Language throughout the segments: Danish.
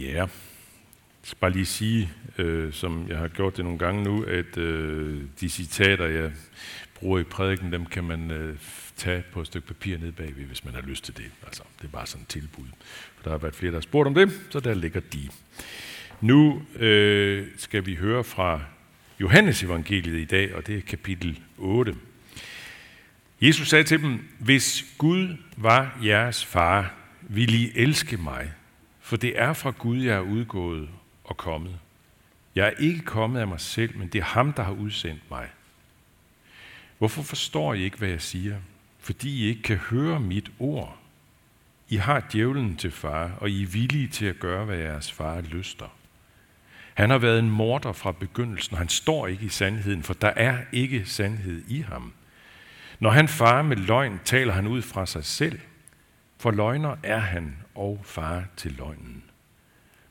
Ja, jeg skal bare lige sige, øh, som jeg har gjort det nogle gange nu, at øh, de citater, jeg bruger i prædiken, dem kan man øh, tage på et stykke papir ned bagved, hvis man har lyst til det. Altså, det er bare sådan et tilbud. For der har været flere, der har spurgt om det, så der ligger de. Nu øh, skal vi høre fra Johannes evangeliet i dag, og det er kapitel 8. Jesus sagde til dem, hvis Gud var jeres far, ville I elske mig, for det er fra Gud, jeg er udgået og kommet. Jeg er ikke kommet af mig selv, men det er ham, der har udsendt mig. Hvorfor forstår I ikke, hvad jeg siger? Fordi I ikke kan høre mit ord. I har djævlen til far, og I er villige til at gøre, hvad jeres far lyster. Han har været en morder fra begyndelsen, han står ikke i sandheden, for der er ikke sandhed i ham. Når han farer med løgn, taler han ud fra sig selv, for løgner er han og far til løgnen.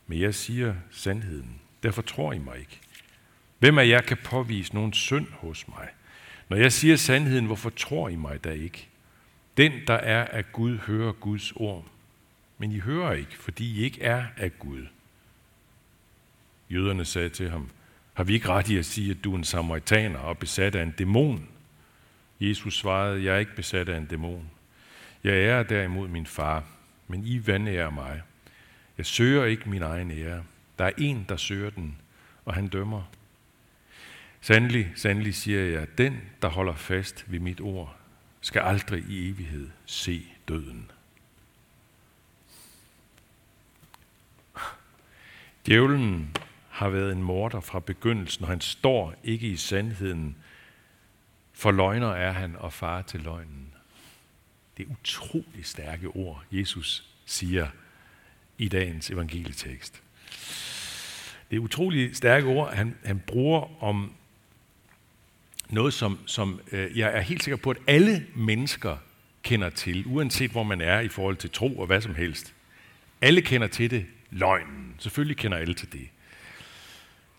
Men jeg siger sandheden, derfor tror I mig ikke. Hvem af jer kan påvise nogen synd hos mig? Når jeg siger sandheden, hvorfor tror I mig da ikke? Den, der er af Gud, hører Guds ord. Men I hører ikke, fordi I ikke er af Gud. Jøderne sagde til ham, har vi ikke ret i at sige, at du er en samaritaner og besat af en dæmon? Jesus svarede, jeg er ikke besat af en dæmon. Jeg er derimod min far, men I vandærer mig. Jeg søger ikke min egen ære. Der er en, der søger den, og han dømmer. Sandelig, sandelig siger jeg, den, der holder fast ved mit ord, skal aldrig i evighed se døden. Djævlen har været en morder fra begyndelsen, og han står ikke i sandheden, for løgner er han og far til løgnen. Det er utrolig stærke ord, Jesus siger i dagens evangelietekst. Det er utrolig stærke ord, han, han bruger om noget, som, som øh, jeg er helt sikker på, at alle mennesker kender til, uanset hvor man er i forhold til tro og hvad som helst. Alle kender til det, løgnen. Selvfølgelig kender alle til det.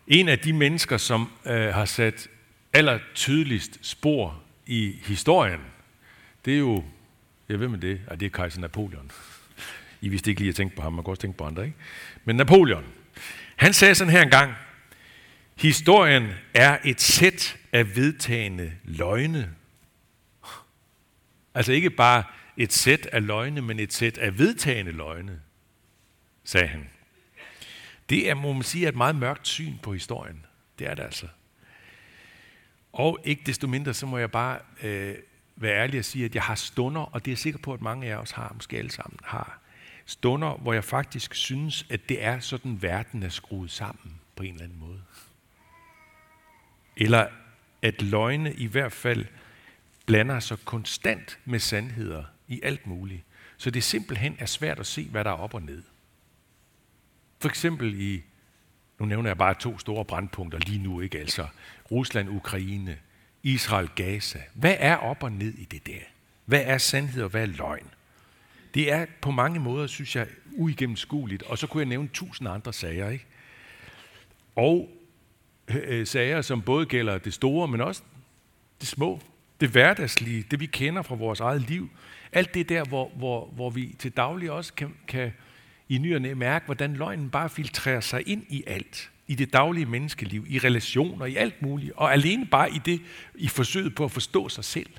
En af de mennesker, som øh, har sat aller tydeligst spor i historien, det er jo, jeg hvem med det, at det er kejser Napoleon. I vidste ikke lige at tænke på ham, man kan også tænke på andre, ikke? Men Napoleon, han sagde sådan her engang, historien er et sæt af vedtagende løgne. Altså ikke bare et sæt af løgne, men et sæt af vedtagende løgne, sagde han. Det er, må man sige, et meget mørkt syn på historien. Det er det altså. Og ikke desto mindre, så må jeg bare øh, være ærlig og sige, at jeg har stunder, og det er jeg sikker på, at mange af os har, måske alle sammen har, stunder, hvor jeg faktisk synes, at det er sådan, verden er skruet sammen på en eller anden måde. Eller at løgne i hvert fald blander sig konstant med sandheder i alt muligt. Så det simpelthen er svært at se, hvad der er op og ned. For eksempel i, nu nævner jeg bare to store brandpunkter lige nu, ikke altså, Rusland, Ukraine, Israel, Gaza. Hvad er op og ned i det der? Hvad er sandhed og hvad er løgn? Det er på mange måder, synes jeg, uigennemskueligt, og så kunne jeg nævne tusind andre sager, ikke? Og øh, øh sager, som både gælder det store, men også det små, det hverdagslige, det vi kender fra vores eget liv. Alt det der, hvor, hvor, hvor vi til daglig også kan, kan i ny og mærke, hvordan løgnen bare filtrerer sig ind i alt. I det daglige menneskeliv, i relationer, i alt muligt. Og alene bare i det, i forsøget på at forstå sig selv.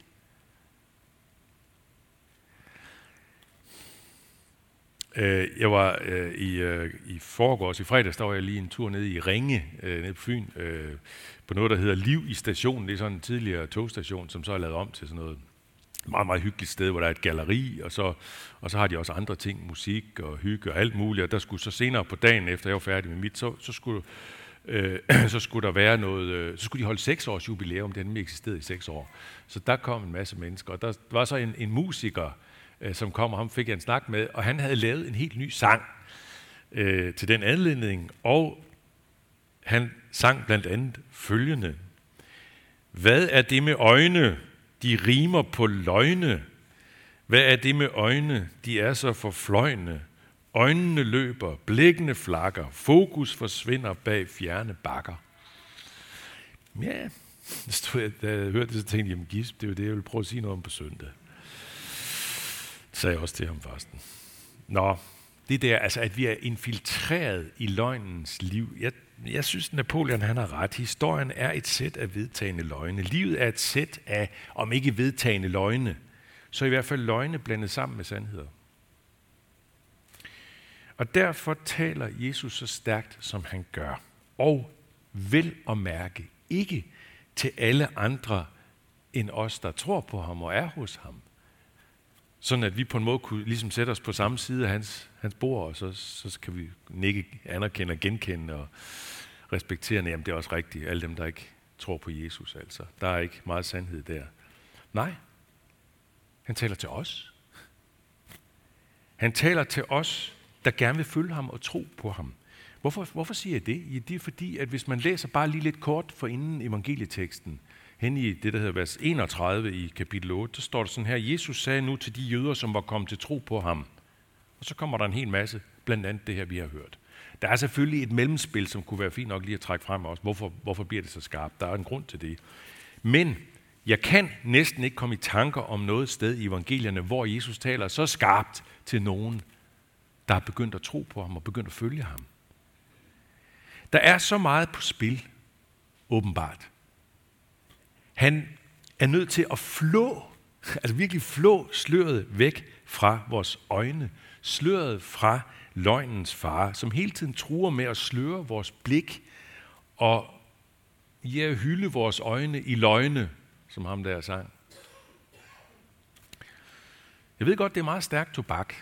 Øh, jeg var øh, i, øh, i forgårs, i fredags, der var jeg lige en tur ned i Ringe, øh, ned på Fyn, øh, på noget, der hedder Liv i stationen. Det er sådan en tidligere togstation, som så er lavet om til sådan noget meget, meget hyggeligt sted, hvor der er et galleri, og så, og så har de også andre ting, musik og hygge og alt muligt. Og der skulle så senere på dagen, efter jeg var færdig med mit, så, så skulle øh, så skulle der være noget, øh, så skulle de holde seks års jubilæum, det har nemlig eksisteret i seks år. Så der kom en masse mennesker, og der var så en, en musiker, øh, som kom, og ham fik jeg en snak med, og han havde lavet en helt ny sang øh, til den anledning, og han sang blandt andet følgende. Hvad er det med øjne, de rimer på løgne? Hvad er det med øjne, de er så forfløjne? Øjnene løber, blikkene flakker, fokus forsvinder bag fjerne bakker. Ja, da jeg hørte det, så tænkte jeg, jamen gisp, det er jo det, jeg vil prøve at sige noget om på søndag sagde jeg også til ham forresten. Nå, Det der, altså at vi er infiltreret i løgnens liv. Jeg, jeg synes, Napoleon han har ret. Historien er et sæt af vedtagende løgne. Livet er et sæt af, om ikke vedtagende løgne, så i hvert fald løgne blandet sammen med sandheder. Og derfor taler Jesus så stærkt, som han gør. Og vel at mærke ikke til alle andre end os, der tror på ham og er hos ham. Sådan at vi på en måde kunne ligesom sætte os på samme side af hans, hans bord, og så, så kan vi nikke, anerkende og genkende og respektere, jamen det er også rigtigt, alle dem, der ikke tror på Jesus altså. Der er ikke meget sandhed der. Nej, han taler til os. Han taler til os, der gerne vil følge ham og tro på ham. Hvorfor, hvorfor siger jeg det? Ja, det er fordi, at hvis man læser bare lige lidt kort for inden evangelieteksten, hen i det, der hedder vers 31 i kapitel 8, så står der sådan her, Jesus sagde nu til de jøder, som var kommet til tro på ham. Og så kommer der en hel masse, blandt andet det her, vi har hørt. Der er selvfølgelig et mellemspil, som kunne være fint nok lige at trække frem også. Hvorfor, hvorfor bliver det så skarpt? Der er en grund til det. Men jeg kan næsten ikke komme i tanker om noget sted i evangelierne, hvor Jesus taler så skarpt til nogen, der er begyndt at tro på ham og begyndt at følge ham. Der er så meget på spil, åbenbart. Han er nødt til at flå, altså virkelig flå sløret væk fra vores øjne. Sløret fra løgnens far, som hele tiden truer med at sløre vores blik og ja, hylde vores øjne i løgne, som ham der sang. Jeg ved godt, det er meget stærkt tobak,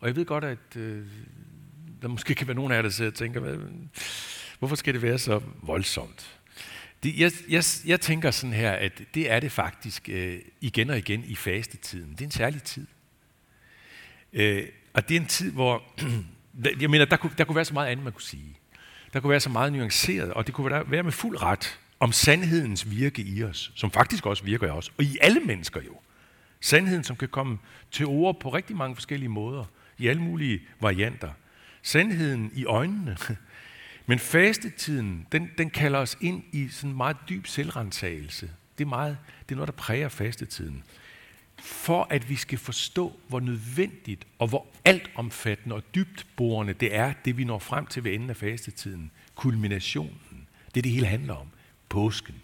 og jeg ved godt, at øh, der måske kan være nogen af jer, der sidder og tænker, hvad, hvorfor skal det være så voldsomt? Det, jeg, jeg, jeg tænker sådan her, at det er det faktisk øh, igen og igen i fastetiden. Det er en særlig tid. Øh, og det er en tid, hvor, jeg mener, der kunne, der kunne være så meget andet, man kunne sige. Der kunne være så meget nuanceret, og det kunne være med fuld ret om sandhedens virke i os, som faktisk også virker i os, og i alle mennesker jo. Sandheden, som kan komme til ord på rigtig mange forskellige måder, i alle mulige varianter. Sandheden i øjnene. Men fastetiden, den, den kalder os ind i sådan en meget dyb selvrensagelse. Det er, meget, det er noget, der præger fastetiden for at vi skal forstå, hvor nødvendigt og hvor altomfattende og dybtborende det er, det vi når frem til ved enden af fastetiden. Kulminationen. Det det hele handler om. Påsken.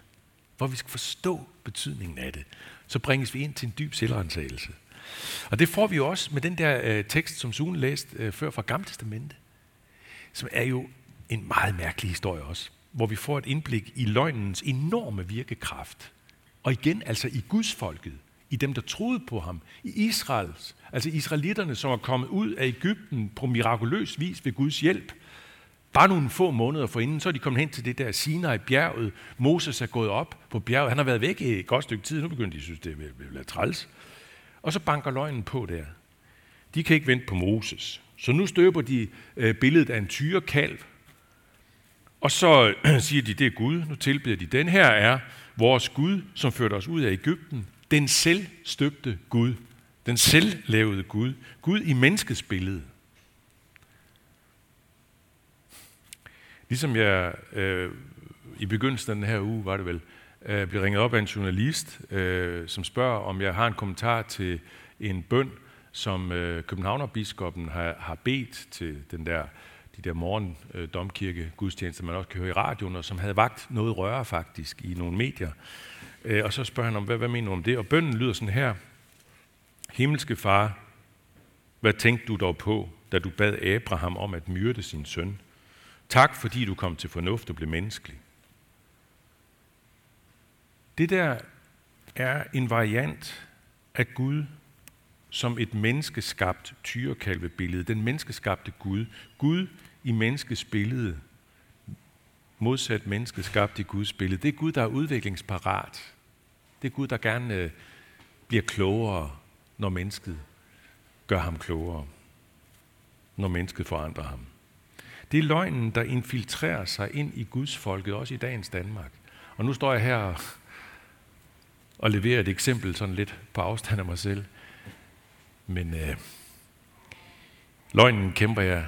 Hvor vi skal forstå betydningen af det. Så bringes vi ind til en dyb selvrensagelse. Og det får vi jo også med den der øh, tekst, som Sune læste øh, før fra Gamle Testamente, som er jo en meget mærkelig historie også, hvor vi får et indblik i løgnens enorme virkekraft. Og igen altså i Guds folket, i dem, der troede på ham, i Israels, altså israelitterne, som er kommet ud af Ægypten på mirakuløs vis ved Guds hjælp. Bare nogle få måneder forinden, så er de kommet hen til det der Sinai bjerget. Moses er gået op på bjerget. Han har været væk i et godt stykke tid. Nu begynder de at synes, det er være træls. Og så banker løgnen på der. De kan ikke vente på Moses. Så nu støber de øh, billedet af en tyrekalv. Og så siger de, det er Gud. Nu tilbeder de. Den her er vores Gud, som førte os ud af Ægypten. Den selvstøbte Gud. Den selvlavede Gud. Gud i menneskets billede. Ligesom jeg øh, i begyndelsen af den her uge, var det vel, øh, blev ringet op af en journalist, øh, som spørger, om jeg har en kommentar til en bøn, som øh, Københavnerbiskoppen har, har bedt til den der, de der morgen øh, domkirke gudstjenester, man også kan høre i radioen, og som havde vagt noget røre faktisk i nogle medier. Øh, og så spørger han om, hvad, hvad mener du om det? Og bønden lyder sådan her. Himmelske far, hvad tænkte du dog på, da du bad Abraham om at myrde sin søn? Tak, fordi du kom til fornuft og blev menneskelig. Det der er en variant af Gud som et menneskeskabt tyrekalvebillede. Den menneskeskabte Gud. Gud i menneskets billede. Modsat menneskeskabt i Guds billede. Det er Gud, der er udviklingsparat. Det er Gud, der gerne øh, bliver klogere, når mennesket gør ham klogere. Når mennesket forandrer ham. Det er løgnen, der infiltrerer sig ind i Guds folket, også i dagens Danmark. Og nu står jeg her og leverer et eksempel sådan lidt på afstand af mig selv. Men øh, løgnen kæmper jeg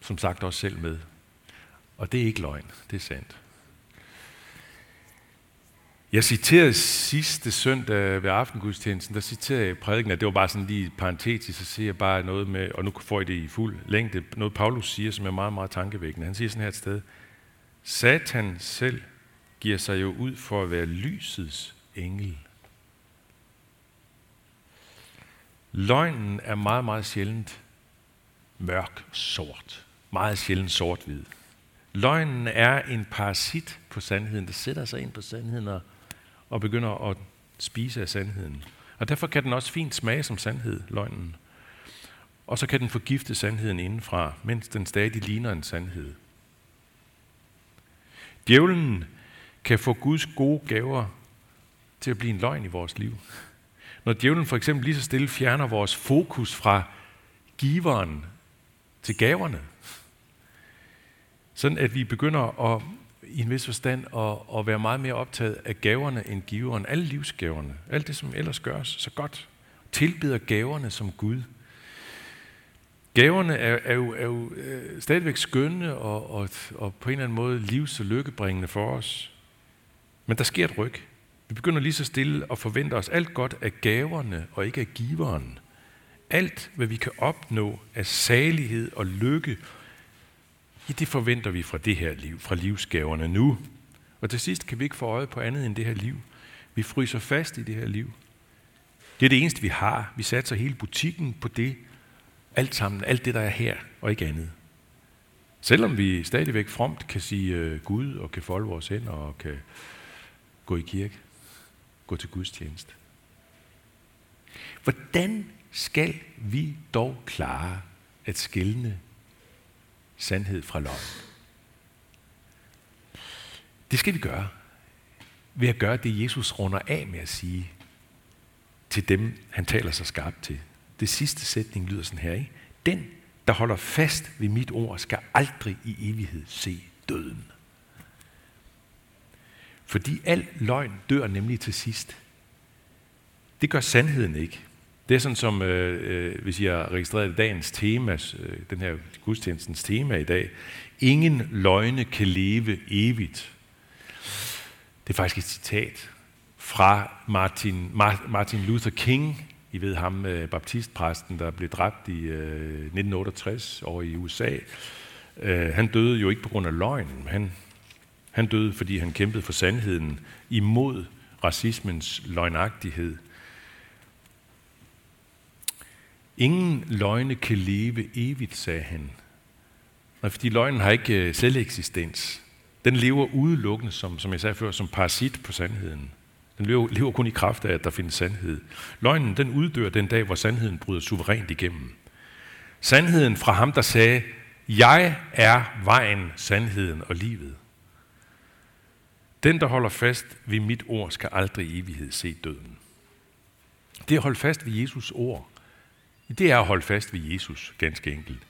som sagt også selv med. Og det er ikke løgn, det er sandt. Jeg citerede sidste søndag ved aftengudstjenesten, der citerede jeg prædiken, at det var bare sådan lige parentetisk, så siger jeg bare noget med, og nu får I det i fuld længde, noget Paulus siger, som er meget, meget tankevækkende. Han siger sådan her et sted, Satan selv giver sig jo ud for at være lysets engel. Løgnen er meget, meget sjældent mørk sort. Meget sjældent sort-hvid. Løgnen er en parasit på sandheden, der sætter sig ind på sandheden og, og begynder at spise af sandheden. Og derfor kan den også fint smage som sandhed, løgnen. Og så kan den forgifte sandheden indenfra, mens den stadig ligner en sandhed. Djævlen kan få Guds gode gaver til at blive en løgn i vores liv. Når djævlen for eksempel lige så stille fjerner vores fokus fra giveren til gaverne, sådan at vi begynder at, i en vis forstand at, at være meget mere optaget af gaverne end giveren. Alle livsgaverne, alt det, som ellers gøres så godt. Tilbeder gaverne som Gud. Gaverne er, er, jo, er jo øh, stadigvæk skønne og, og, og på en eller anden måde livs- og lykkebringende for os. Men der sker et ryg. Vi begynder lige så stille at forvente os alt godt af gaverne og ikke af giveren. Alt, hvad vi kan opnå af salighed og lykke, ja, det forventer vi fra det her liv, fra livsgaverne nu. Og til sidst kan vi ikke få øje på andet end det her liv. Vi fryser fast i det her liv. Det er det eneste, vi har. Vi satser hele butikken på det. Alt sammen, alt det, der er her, og ikke andet. Selvom vi stadigvæk fromt kan sige øh, Gud, og kan folde vores hænder, og kan gå i kirke, gå til gudstjeneste. Hvordan skal vi dog klare at skille sandhed fra løgn? Det skal vi gøre ved at gøre det, Jesus runder af med at sige til dem, han taler så skarpt til. Det sidste sætning lyder sådan her, ikke? Den, der holder fast ved mit ord, skal aldrig i evighed se døden. Fordi al løgn dør nemlig til sidst. Det gør sandheden ikke. Det er sådan som, øh, øh hvis I har registreret dagens tema, øh, den her gudstjenestens tema i dag. Ingen løgne kan leve evigt. Det er faktisk et citat fra Martin, Martin Luther King. I ved ham, øh, baptistpræsten, der blev dræbt i øh, 1968 over i USA. Øh, han døde jo ikke på grund af løgnen. Han, han døde, fordi han kæmpede for sandheden imod racismens løgnagtighed. Ingen løgne kan leve evigt, sagde han. Nej, fordi løgnen har ikke øh. Den lever udelukkende, som, som jeg sagde før, som parasit på sandheden. Den lever, lever kun i kraft af, at der findes sandhed. Løgnen, den uddør den dag, hvor sandheden bryder suverænt igennem. Sandheden fra ham, der sagde, jeg er vejen, sandheden og livet. Den, der holder fast ved mit ord, skal aldrig i evighed se døden. Det at holde fast ved Jesus ord, det er at holde fast ved Jesus, ganske enkelt.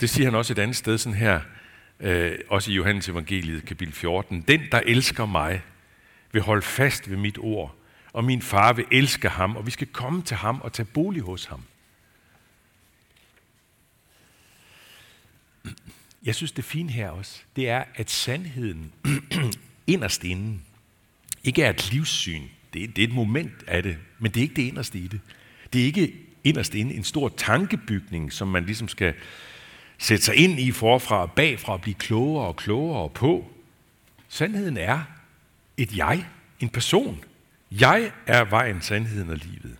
Det siger han også et andet sted sådan her, øh, også i Johannes evangeliet, kapitel 14. Den, der elsker mig, vil holde fast ved mit ord, og min far vil elske ham, og vi skal komme til ham og tage bolig hos ham. Jeg synes, det fine her også, det er, at sandheden inderst inden ikke er et livssyn. Det er, det er et moment af det, men det er ikke det inderste i det. Det er ikke inderst inde en stor tankebygning, som man ligesom skal sætte sig ind i forfra og bagfra og blive klogere og klogere på. Sandheden er et jeg, en person. Jeg er vejen, sandheden og livet.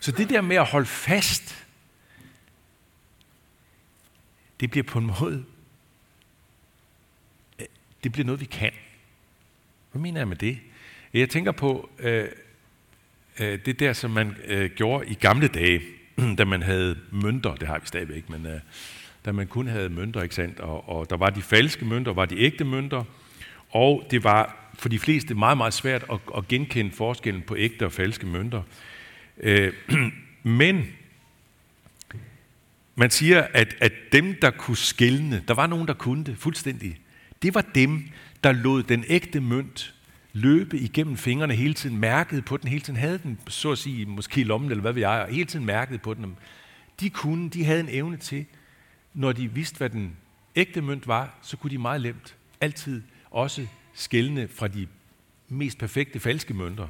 Så det der med at holde fast, det bliver på en måde, det bliver noget, vi kan. Hvad mener jeg med det? Jeg tænker på øh, øh, det der, som man øh, gjorde i gamle dage, da man havde mønter, det har vi stadigvæk, men øh, da man kun havde mønter, ikke sandt? Og, og der var de falske mønter, var de ægte mønter, og det var for de fleste meget, meget svært at, at genkende forskellen på ægte og falske mønter. Øh, men man siger, at, at dem, der kunne skælne, der var nogen, der kunne det fuldstændig, det var dem, der lod den ægte mønt løbe igennem fingrene hele tiden, mærkede på den hele tiden, havde den så at sige måske i lommen eller hvad ved jeg, og hele tiden mærkede på den. De kunne, de havde en evne til, når de vidste, hvad den ægte mønt var, så kunne de meget lemt altid også skælne fra de mest perfekte falske mønter.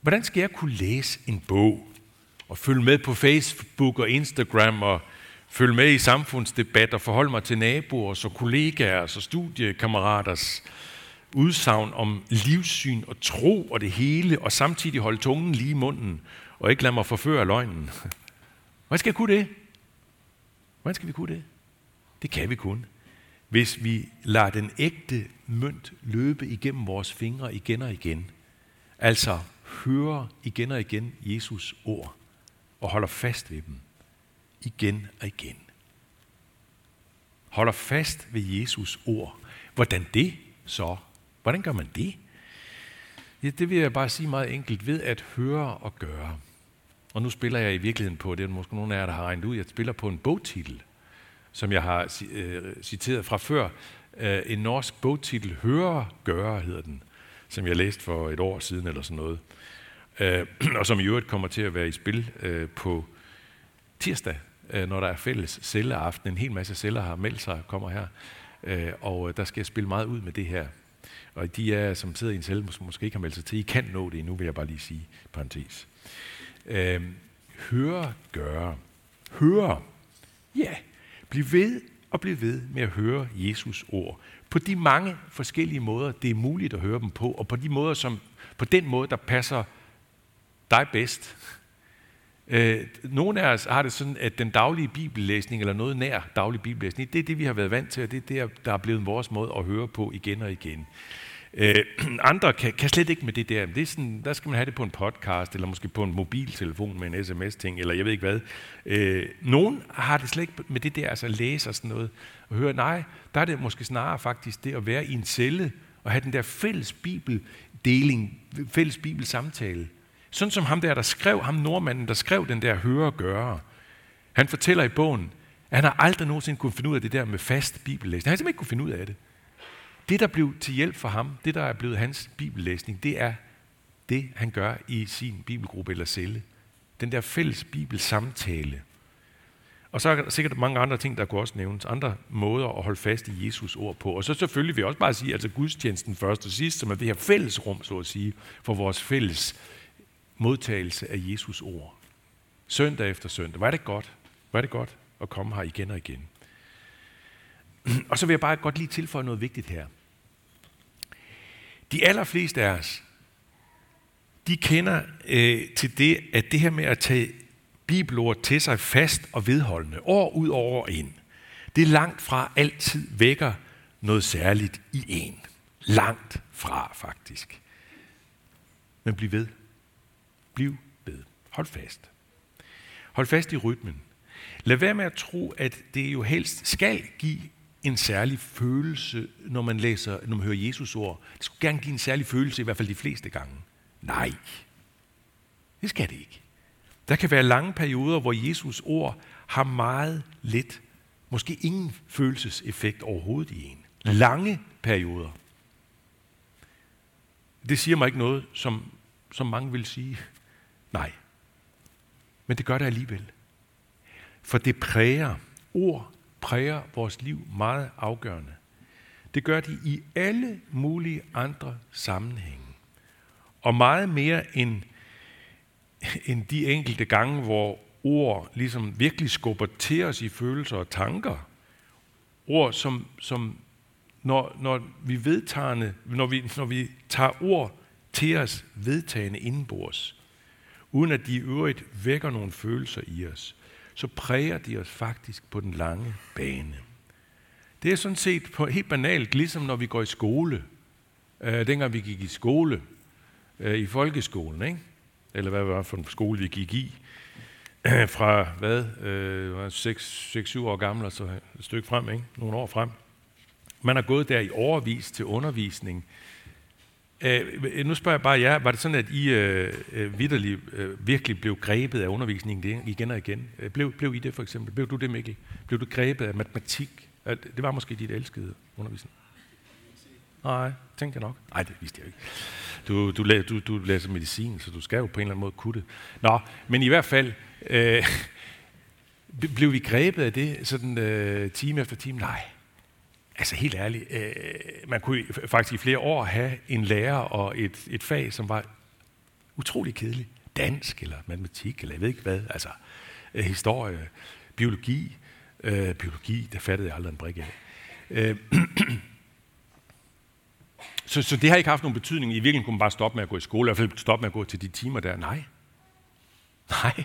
Hvordan skal jeg kunne læse en bog og følge med på Facebook og Instagram og følge med i samfundsdebatter, forholde mig til naboer og kollegaer og studiekammeraters udsagn om livssyn og tro og det hele, og samtidig holde tungen lige i munden og ikke lade mig forføre løgnen. Hvordan skal jeg kunne det? Hvordan skal vi kunne det? Det kan vi kun, hvis vi lader den ægte mønt løbe igennem vores fingre igen og igen. Altså hører igen og igen Jesus ord og holder fast ved dem igen og igen. Holder fast ved Jesus ord. Hvordan det så? Hvordan gør man det? Ja, det vil jeg bare sige meget enkelt ved at høre og gøre. Og nu spiller jeg i virkeligheden på, det er måske nogen af jer, der har regnet ud, jeg spiller på en bogtitel, som jeg har øh, citeret fra før. Øh, en norsk bogtitel, Høre, Gøre hedder den, som jeg læste for et år siden eller sådan noget. Øh, og som i øvrigt kommer til at være i spil øh, på tirsdag, øh, når der er fælles celleaften. En hel masse celler har meldt sig og kommer her. Øh, og øh, der skal jeg spille meget ud med det her. Og de er, som sidder i en celle, som måske ikke har meldt sig til, I kan nå det nu vil jeg bare lige sige, parentes. Øh, høre, gøre. Høre. Ja, bliv ved og bliv ved med at høre Jesus ord. På de mange forskellige måder, det er muligt at høre dem på, og på de måder, som på den måde, der passer dig bedst. Øh, nogle af os har det sådan, at den daglige bibellæsning, eller noget nær daglig bibellæsning, det er det, vi har været vant til, og det er det, der er blevet vores måde at høre på igen og igen. Øh, andre kan, kan slet ikke med det der. Det er sådan, der skal man have det på en podcast, eller måske på en mobiltelefon med en sms-ting, eller jeg ved ikke hvad. Øh, nogen har det slet ikke med det der, altså læse og sådan noget, og høre, nej, der er det måske snarere faktisk det at være i en celle, og have den der fælles bibeldeling, fælles bibelsamtale. Sådan som ham der, der skrev, ham nordmanden, der skrev den der høre og gøre. Han fortæller i bogen, at han har aldrig nogensinde kunne finde ud af det der med fast bibellæsning. Han har simpelthen ikke kunne finde ud af det. Det, der blev til hjælp for ham, det, der er blevet hans bibellæsning, det er det, han gør i sin bibelgruppe eller celle. Den der fælles bibelsamtale. Og så er der sikkert mange andre ting, der kunne også nævnes. Andre måder at holde fast i Jesus ord på. Og så selvfølgelig vil jeg også bare sige, altså gudstjenesten først og sidst, som er det her fælles rum, så at sige, for vores fælles modtagelse af Jesus ord. Søndag efter søndag. Var det godt? Var det godt at komme her igen og igen? Og så vil jeg bare godt lige tilføje noget vigtigt her. De allerfleste af os, de kender øh, til det, at det her med at tage bibelord til sig fast og vedholdende, år ud og år ind, det langt fra altid vækker noget særligt i en. Langt fra, faktisk. Men bliv ved. Bliv ved. Hold fast. Hold fast i rytmen. Lad være med at tro, at det jo helst skal give en særlig følelse, når man læser, når man hører Jesus ord. Det skulle gerne give en særlig følelse, i hvert fald de fleste gange. Nej, det skal det ikke. Der kan være lange perioder, hvor Jesus ord har meget lidt, måske ingen følelseseffekt overhovedet i en. Lange perioder. Det siger mig ikke noget, som, som mange vil sige. Nej. Men det gør det alligevel. For det præger, ord præger vores liv meget afgørende. Det gør de i alle mulige andre sammenhænge. Og meget mere end, end de enkelte gange, hvor ord ligesom virkelig skubber til os i følelser og tanker. Ord, som, som når, når vi vedtagende, når vi, når vi tager ord til os vedtagende indenbords, uden at de i øvrigt vækker nogle følelser i os, så præger de os faktisk på den lange bane. Det er sådan set på, helt banalt, ligesom når vi går i skole. Øh, dengang vi gik i skole, øh, i folkeskolen, ikke? eller hvad var det for en skole, vi gik i, fra hvad, øh, 6-7 år gammel, og så et stykke frem, ikke? nogle år frem. Man har gået der i overvis til undervisning, Øh, nu spørger jeg bare jer, var det sådan, at I øh, øh vidderlig, øh, virkelig blev grebet af undervisningen igen og igen? Øh, blev, blev I det for eksempel? Blev du det, Mikkel? Blev du grebet af matematik? Øh, det var måske dit elskede undervisning. Nej, tænkte jeg nok. Nej, det vidste jeg ikke. Du, du, du, du læser medicin, så du skal jo på en eller anden måde kunne det. Nå, men i hvert fald, øh, blev vi grebet af det sådan øh, time efter time? Nej, altså helt ærligt, øh, man kunne faktisk i flere år have en lærer og et, et fag, som var utrolig kedeligt. Dansk eller matematik, eller jeg ved ikke hvad. Altså, øh, historie, biologi. Øh, biologi, der fattede jeg aldrig en brik af. Øh, så, så det har ikke haft nogen betydning. I virkeligheden kunne man bare stoppe med at gå i skole, i hvert fald stoppe med at gå til de timer der. Nej. Nej.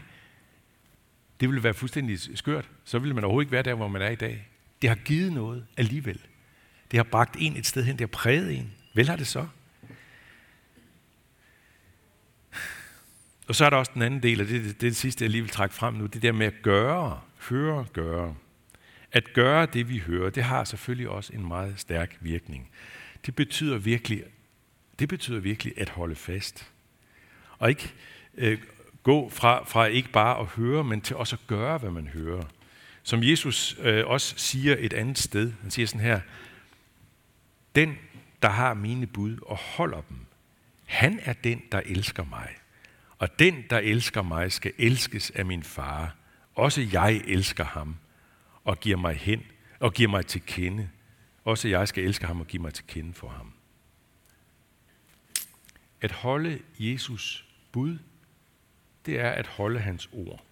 Det ville være fuldstændig skørt. Så ville man overhovedet ikke være der, hvor man er i dag. Det har givet noget alligevel. Det har bragt en et sted hen, det har præget en. Vel har det så. Og så er der også den anden del, og det er det, det sidste, jeg lige vil trække frem nu, det der med at gøre, høre, gøre. At gøre det, vi hører, det har selvfølgelig også en meget stærk virkning. Det betyder virkelig, det betyder virkelig at holde fast. Og ikke øh, gå fra, fra ikke bare at høre, men til også at gøre, hvad man hører. Som Jesus øh, også siger et andet sted. Han siger sådan her, den, der har mine bud og holder dem, han er den, der elsker mig. Og den, der elsker mig, skal elskes af min far. Også jeg elsker ham og giver mig hen og giver mig til kende. Også jeg skal elske ham og give mig til kende for ham. At holde Jesus bud, det er at holde hans ord.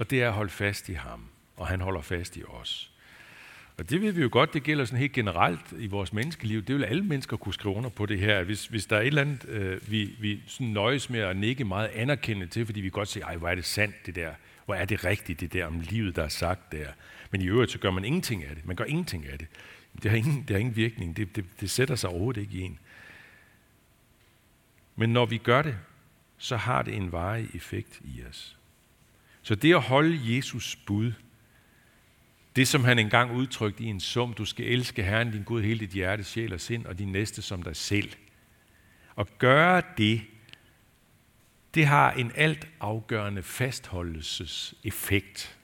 Og det er at holde fast i ham, og han holder fast i os. Og det ved vi jo godt, det gælder sådan helt generelt i vores menneskeliv. Det vil alle mennesker kunne skrive under på det her. Hvis, hvis der er et eller andet, øh, vi, vi sådan nøjes med at nikke meget anerkendende til, fordi vi godt siger, ej, hvor er det sandt det der. Hvor er det rigtigt det der om livet, der er sagt der. Men i øvrigt, så gør man ingenting af det. Man gør ingenting af det. Det har ingen, det har ingen virkning. Det, det, det sætter sig overhovedet ikke i en. Men når vi gør det, så har det en varig effekt i os. Så det at holde Jesus bud, det som han engang udtrykte i en sum, du skal elske Herren din Gud hele dit hjerte, sjæl og sind, og din næste som dig selv. Og gøre det, det har en alt afgørende fastholdelseseffekt.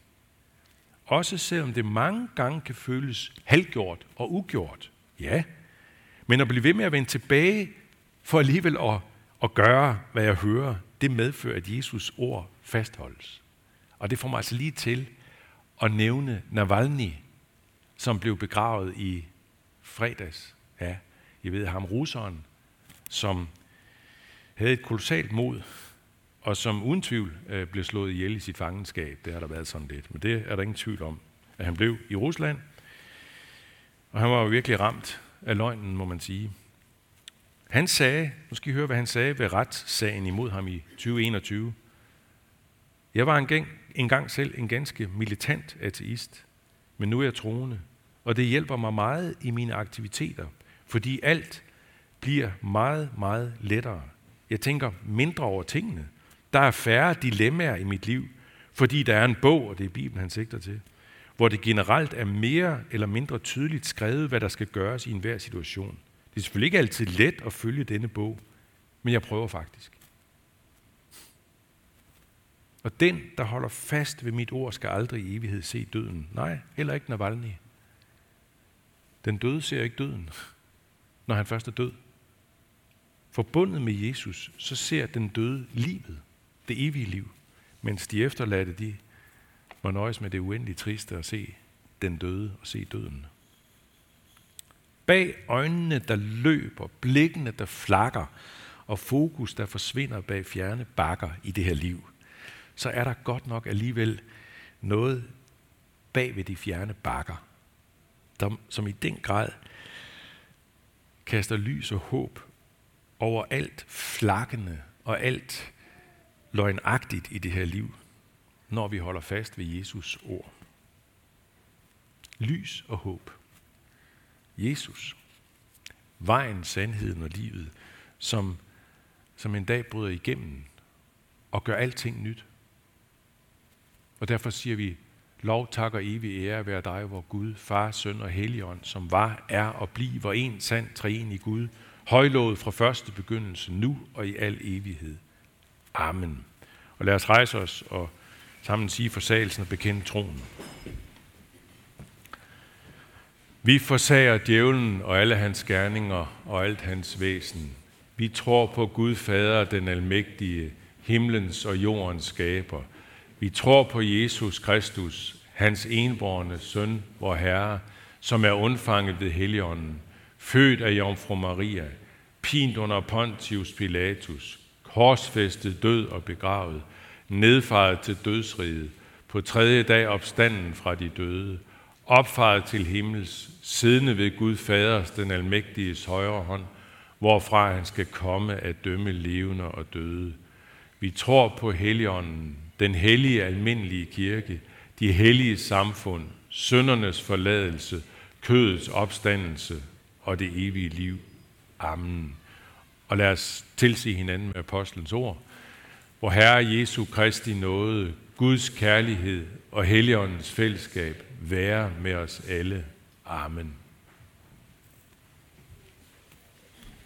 Også selvom det mange gange kan føles halvgjort og ugjort. Ja, men at blive ved med at vende tilbage for alligevel at, at gøre, hvad jeg hører, det medfører, at Jesus ord fastholdes. Og det får mig altså lige til at nævne Navalny, som blev begravet i fredags. Ja, I ved ham, russeren, som havde et kolossalt mod, og som uden tvivl øh, blev slået ihjel i sit fangenskab. Det har der været sådan lidt, men det er der ingen tvivl om, at han blev i Rusland. Og han var jo virkelig ramt af løgnen, må man sige. Han sagde, nu skal I høre, hvad han sagde ved retssagen imod ham i 2021. Jeg var engang, engang selv en ganske militant ateist, men nu er jeg troende, og det hjælper mig meget i mine aktiviteter, fordi alt bliver meget, meget lettere. Jeg tænker mindre over tingene. Der er færre dilemmaer i mit liv, fordi der er en bog, og det er Bibelen, han sigter til, hvor det generelt er mere eller mindre tydeligt skrevet, hvad der skal gøres i enhver situation. Det er selvfølgelig ikke altid let at følge denne bog, men jeg prøver faktisk. Og den, der holder fast ved mit ord, skal aldrig i evighed se døden. Nej, heller ikke Navalny. Den døde ser ikke døden, når han først er død. Forbundet med Jesus, så ser den døde livet, det evige liv, mens de efterladte, de må nøjes med det uendeligt triste at se den døde og se døden. Bag øjnene, der løber, blikkene, der flakker, og fokus, der forsvinder bag fjerne bakker i det her liv – så er der godt nok alligevel noget bag ved de fjerne bakker, der, som i den grad kaster lys og håb over alt flakkende og alt løgnagtigt i det her liv, når vi holder fast ved Jesus ord. Lys og håb. Jesus. Vejen, sandheden og livet, som, som en dag bryder igennem og gør alting nyt. Og derfor siger vi, lov, tak og evig ære være dig, vor Gud, Far, Søn og Helligånd, som var, er og bliver en sand træen i Gud, højlået fra første begyndelse, nu og i al evighed. Amen. Og lad os rejse os og sammen sige forsagelsen og bekende troen. Vi forsager djævlen og alle hans gerninger og alt hans væsen. Vi tror på Gud Fader, den almægtige, himlens og jordens skaber – vi tror på Jesus Kristus, hans enborne søn, vor Herre, som er undfanget ved Helligånden, født af Jomfru Maria, pint under Pontius Pilatus, korsfæstet, død og begravet, nedfaret til dødsriget, på tredje dag opstanden fra de døde, opfaret til himmels, siddende ved Gud Faders, den almægtiges højre hånd, hvorfra han skal komme at dømme levende og døde. Vi tror på Helligånden, den hellige almindelige kirke, de hellige samfund, søndernes forladelse, kødets opstandelse og det evige liv. Amen. Og lad os tilse hinanden med apostlens ord. Hvor Herre Jesu Kristi nåde, Guds kærlighed og Helligåndens fællesskab være med os alle. Amen.